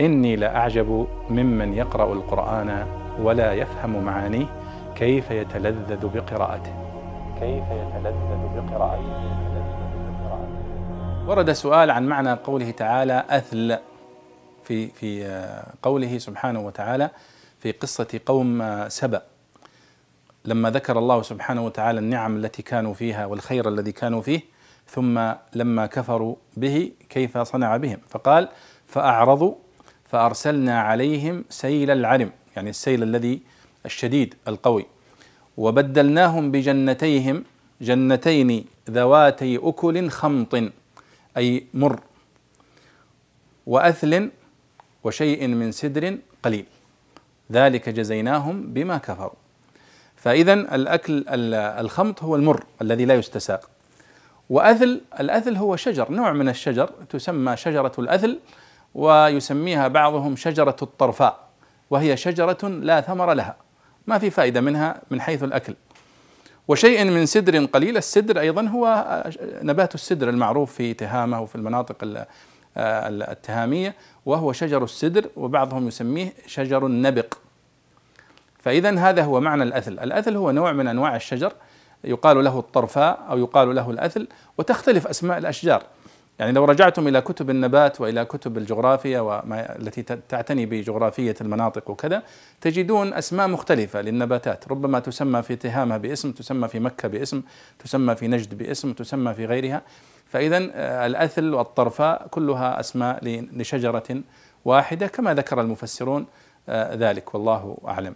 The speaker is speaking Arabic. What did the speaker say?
إني لأعجب ممن يقرأ القرآن ولا يفهم معانيه كيف يتلذذ بقراءته. كيف يتلذذ بقراءته. ورد سؤال عن معنى قوله تعالى أثل في في قوله سبحانه وتعالى في قصة قوم سبأ. لما ذكر الله سبحانه وتعالى النعم التي كانوا فيها والخير الذي كانوا فيه ثم لما كفروا به كيف صنع بهم؟ فقال فأعرضوا فأرسلنا عليهم سيل العرم يعني السيل الذي الشديد القوي. وبدلناهم بجنتيهم جنتين ذواتي أكل خمط أي مر وأثل وشيء من سدر قليل. ذلك جزيناهم بما كفروا. فإذا الأكل الخمط هو المر الذي لا يستساق. وأثل الأثل هو شجر نوع من الشجر تسمى شجرة الأثل. ويسميها بعضهم شجرة الطرفاء وهي شجرة لا ثمر لها ما في فائدة منها من حيث الأكل. وشيء من سدر قليل السدر أيضا هو نبات السدر المعروف في تهامة وفي المناطق التهامية وهو شجر السدر وبعضهم يسميه شجر النبق. فإذا هذا هو معنى الأثل. الأثل هو نوع من أنواع الشجر يقال له الطرفاء أو يقال له الأثل وتختلف أسماء الأشجار. يعني لو رجعتم إلى كتب النبات وإلى كتب الجغرافيا وما التي تعتني بجغرافية المناطق وكذا تجدون أسماء مختلفة للنباتات. ربما تسمى في تهامة باسم تسمى في مكة باسم تسمى في نجد باسم تسمى في غيرها. فإذا الأثل والطرفاء كلها أسماء لشجرة واحدة كما ذكر المفسرون ذلك. والله أعلم.